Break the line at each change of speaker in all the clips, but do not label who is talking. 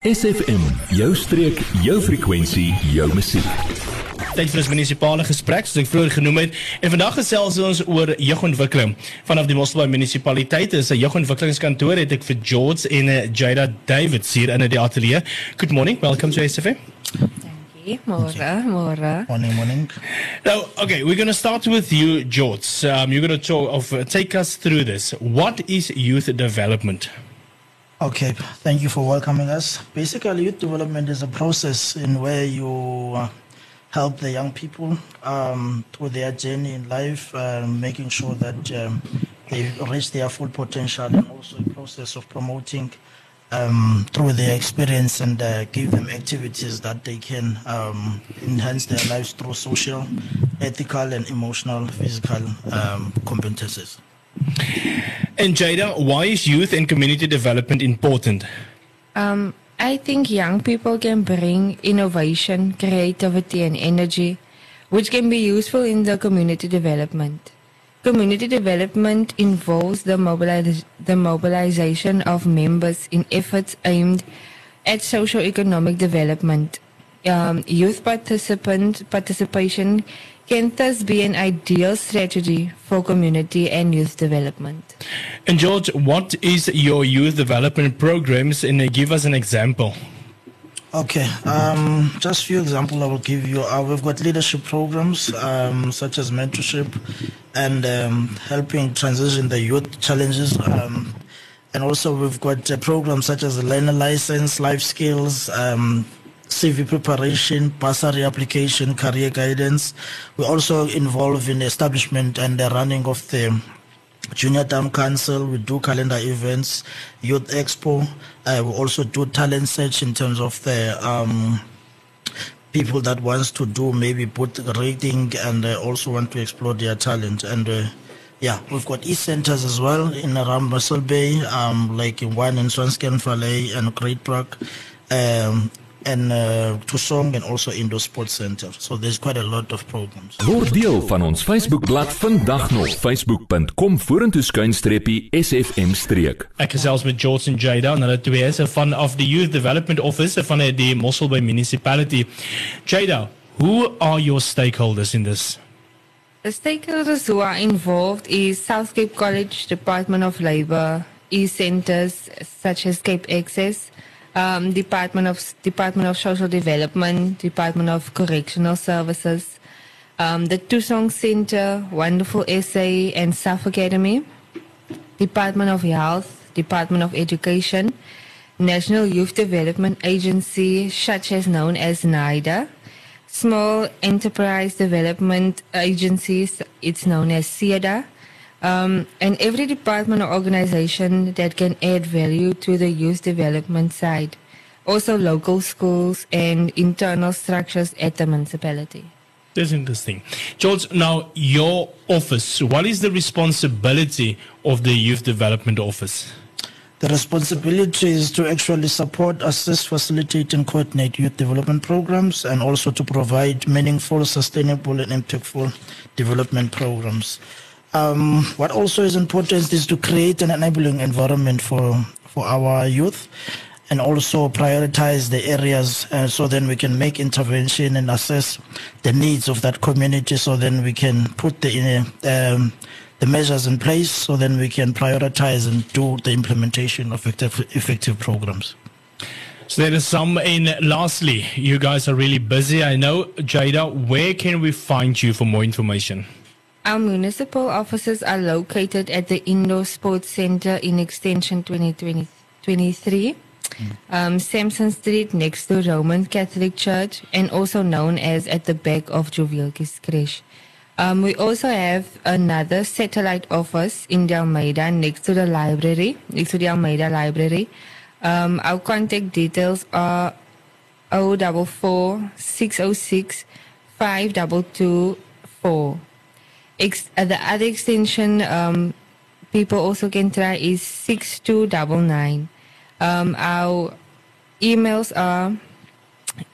SFM, jou streek, jou frekwensie, jou musiek.
Tyd vir ons munisipale gesprek soos ek vroeër genoem het. En vandag gesels ons oor jeugontwikkeling. Vanaf die Mosselbaai munisipaliteit is 'n jeugontwikkelingskantoor het ek vir George en uh, Jada Davids hier in die ateljee. Good morning. Welcome to SFM.
Mora, Mora.
Morning, morning.
Now, okay, we're going to start with you, George. Um, you're going to talk of uh, take us through this. What is youth development?
Okay, thank you for welcoming us. Basically, youth development is a process in where you uh, help the young people um, through their journey in life, uh, making sure that um, they reach their full potential, and also a process of promoting um, through their experience and uh, give them activities that they can um, enhance their lives through social, ethical, and emotional, physical um, competences.
And Jada, why is youth and community development important?
Um, I think young people can bring innovation, creativity, and energy, which can be useful in the community development. Community development involves the, mobiliz- the mobilization of members in efforts aimed at socio-economic development. Um, youth participant participation can thus be an ideal strategy for community and youth development.
And George, what is your youth development programs? And uh, give us an example.
Okay, um, just a few examples I will give you. Uh, we've got leadership programs um, such as mentorship and um, helping transition the youth challenges. Um, and also we've got uh, programs such as the learner license, life skills, um, CV preparation, bursary application, career guidance. We're also involved in the establishment and the running of the Junior Dam Council. We do calendar events, Youth Expo. Uh, we also do talent search in terms of the um, people that wants to do maybe boot reading and uh, also want to explore their talent. And uh, yeah, we've got e-centers as well in around Mossel Bay, um, like in one in Swanscan Valley and Great Park. Um, and uh, Tusong and also Indo Sports Center. So there's quite a lot of programs.
Word deel van ons Facebookblad vandag nog facebook.com vorentoe skuinstreepie SFM streek.
Ek gesels met en Jada en hulle twee is van of the Youth Development Office van die Mosselbaai Municipality. Jada, who are your stakeholders in this?
The stakeholders who are involved is South Cape College Department of Labour, e-centers such as Cape Access, um, Department of Department of Social Development, Department of Correctional Services, um, the Thusong Center, Wonderful SA and South Academy, Department of Health, Department of Education, National Youth Development Agency, such as known as NYDA, Small Enterprise Development Agencies, it's known as SEDA, um, and every department or organization that can add value to the youth development side. Also, local schools and internal structures at the municipality.
That's interesting. George, now your office, what is the responsibility of the Youth Development Office?
The responsibility is to actually support, assist, facilitate, and coordinate youth development programs and also to provide meaningful, sustainable, and impactful development programs. Um, what also is important is to create an enabling environment for, for our youth and also prioritize the areas uh, so then we can make intervention and assess the needs of that community so then we can put the, um, the measures in place so then we can prioritize and do the implementation of effective, effective programs.
So there is some, in lastly, you guys are really busy. I know, Jada, where can we find you for more information?
Our municipal offices are located at the Indoor Sports Center in Extension 2023, mm. um, Samson Street next to Roman Catholic Church, and also known as at the back of Jovielkis Creche. Um, we also have another satellite office in D'Almeida next to the library, next to D'Almeida Library. Um, our contact details are 044 606 5224. Ex- uh, the other extension um, people also can try is 6299. Um, our emails are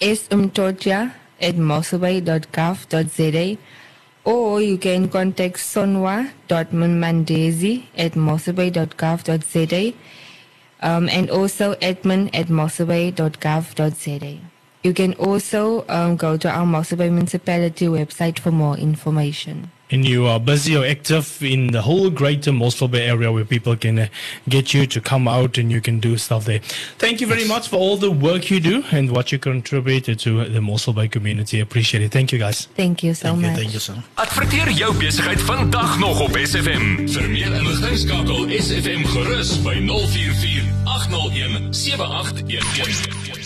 smtotia at mosselbay.gov.za or you can contact sonwa.mandezi at mosselbay.gov.za. um, and also admin at mosselbay.gov.za. You can also um, go to our Mossel Bay municipality website for more information.
And you are busy or active in the whole greater Mossel Bay area where people can uh, get you to come out and you can do stuff there. Thank you very much for all the work you do and what you contribute to the Mossel Bay community. Appreciate it. Thank you guys.
Thank you so
Thank you,
much.
thank you, sir.
Adverteer jou besigheid vandag nog op SFM. Vir meer inligting skakel SFM gerus by 044 801 7811.